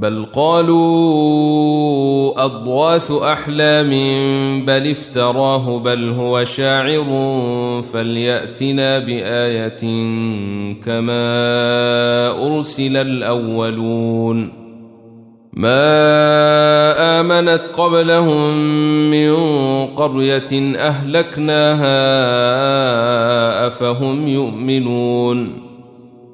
بل قالوا اضواث أحلام بل افتراه بل هو شاعر فليأتنا بآية كما أرسل الأولون. ما آمنت قبلهم من قرية أهلكناها أفهم يؤمنون.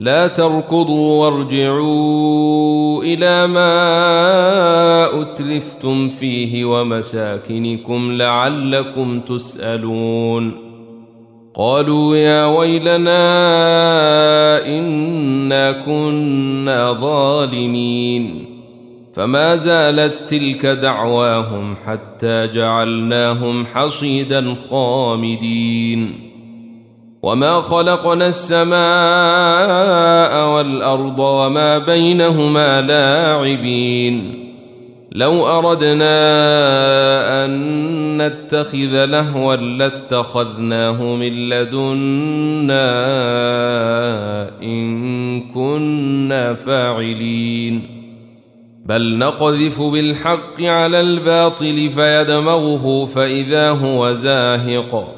لا تركضوا وارجعوا إلى ما اتلفتم فيه ومساكنكم لعلكم تسألون. قالوا يا ويلنا إنا كنا ظالمين. فما زالت تلك دعواهم حتى جعلناهم حصيدا خامدين. وما خلقنا السماء والارض وما بينهما لاعبين لو اردنا ان نتخذ لهوا لاتخذناه من لدنا ان كنا فاعلين بل نقذف بالحق على الباطل فيدمغه فاذا هو زاهق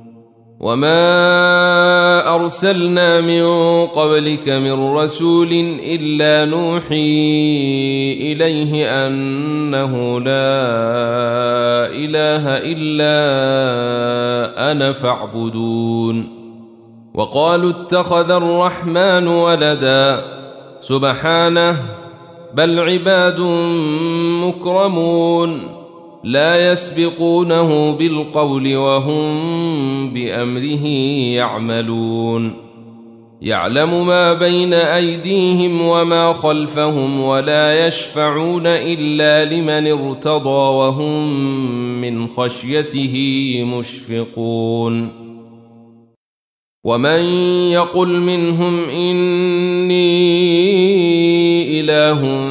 وما ارسلنا من قبلك من رسول الا نوحي اليه انه لا اله الا أنا فاعبدون وقالوا اتخذ الرحمن ولدا سبحانه بل عباد مكرمون لا يسبقونه بالقول وهم بأمره يعملون. يعلم ما بين أيديهم وما خلفهم ولا يشفعون إلا لمن ارتضى وهم من خشيته مشفقون. ومن يقل منهم إني إله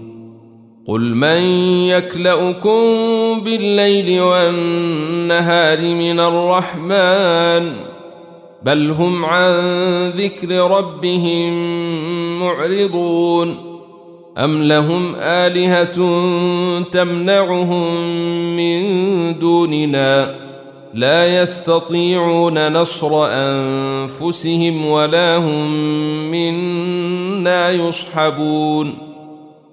قل من يكلؤكم بالليل والنهار من الرحمن بل هم عن ذكر ربهم معرضون ام لهم الهه تمنعهم من دوننا لا يستطيعون نصر انفسهم ولا هم منا يصحبون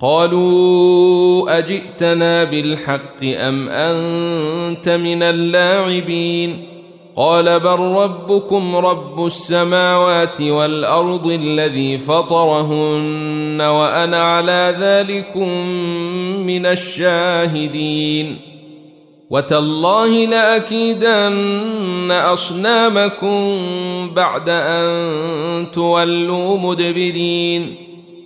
قالوا أجئتنا بالحق أم أنت من اللاعبين قال بل ربكم رب السماوات والأرض الذي فطرهن وأنا على ذلكم من الشاهدين وتالله لأكيدن أصنامكم بعد أن تولوا مدبرين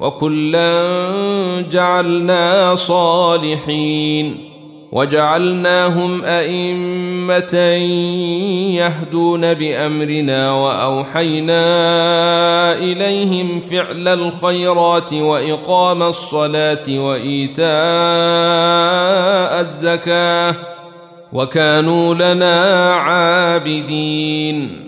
وكلا جعلنا صالحين وجعلناهم أئمة يهدون بأمرنا وأوحينا إليهم فعل الخيرات وإقام الصلاة وإيتاء الزكاة وكانوا لنا عابدين.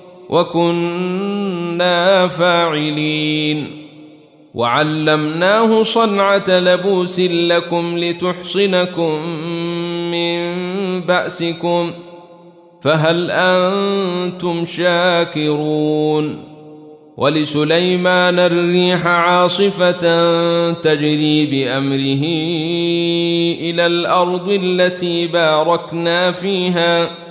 وكنا فاعلين. وعلمناه صنعة لبوس لكم لتحصنكم من بأسكم فهل أنتم شاكرون؟ ولسليمان الريح عاصفة تجري بأمره إلى الأرض التي باركنا فيها.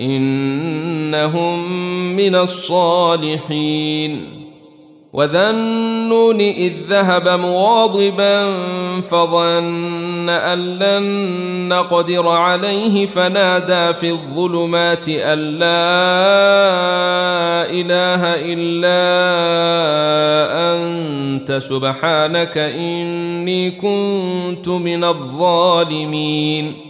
إنهم من الصالحين. وذا النون إذ ذهب مغاضبا فظن أن لن نقدر عليه فنادى في الظلمات أن لا إله إلا أنت سبحانك إني كنت من الظالمين.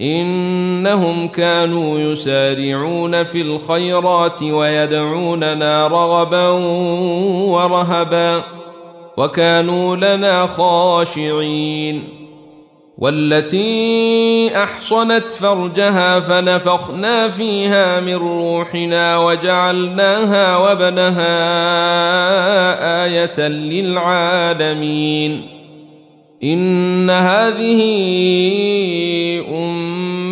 إنهم كانوا يسارعون في الخيرات ويدعوننا رغبا ورهبا وكانوا لنا خاشعين. والتي أحصنت فرجها فنفخنا فيها من روحنا وجعلناها وابنها آية للعالمين. إن هذه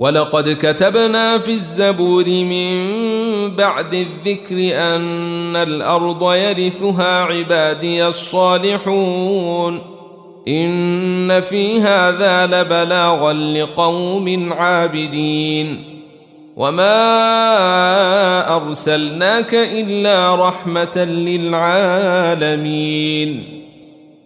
ولقد كتبنا في الزبور من بعد الذكر أن الأرض يرثها عبادي الصالحون إن في هذا لبلاغا لقوم عابدين وما أرسلناك إلا رحمة للعالمين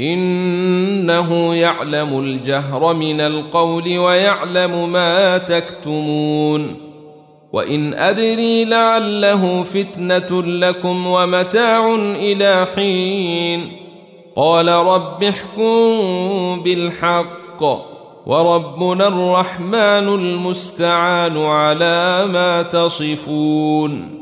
إنه يعلم الجهر من القول ويعلم ما تكتمون وإن أدري لعله فتنة لكم ومتاع إلى حين قال رب احكم بالحق وربنا الرحمن المستعان على ما تصفون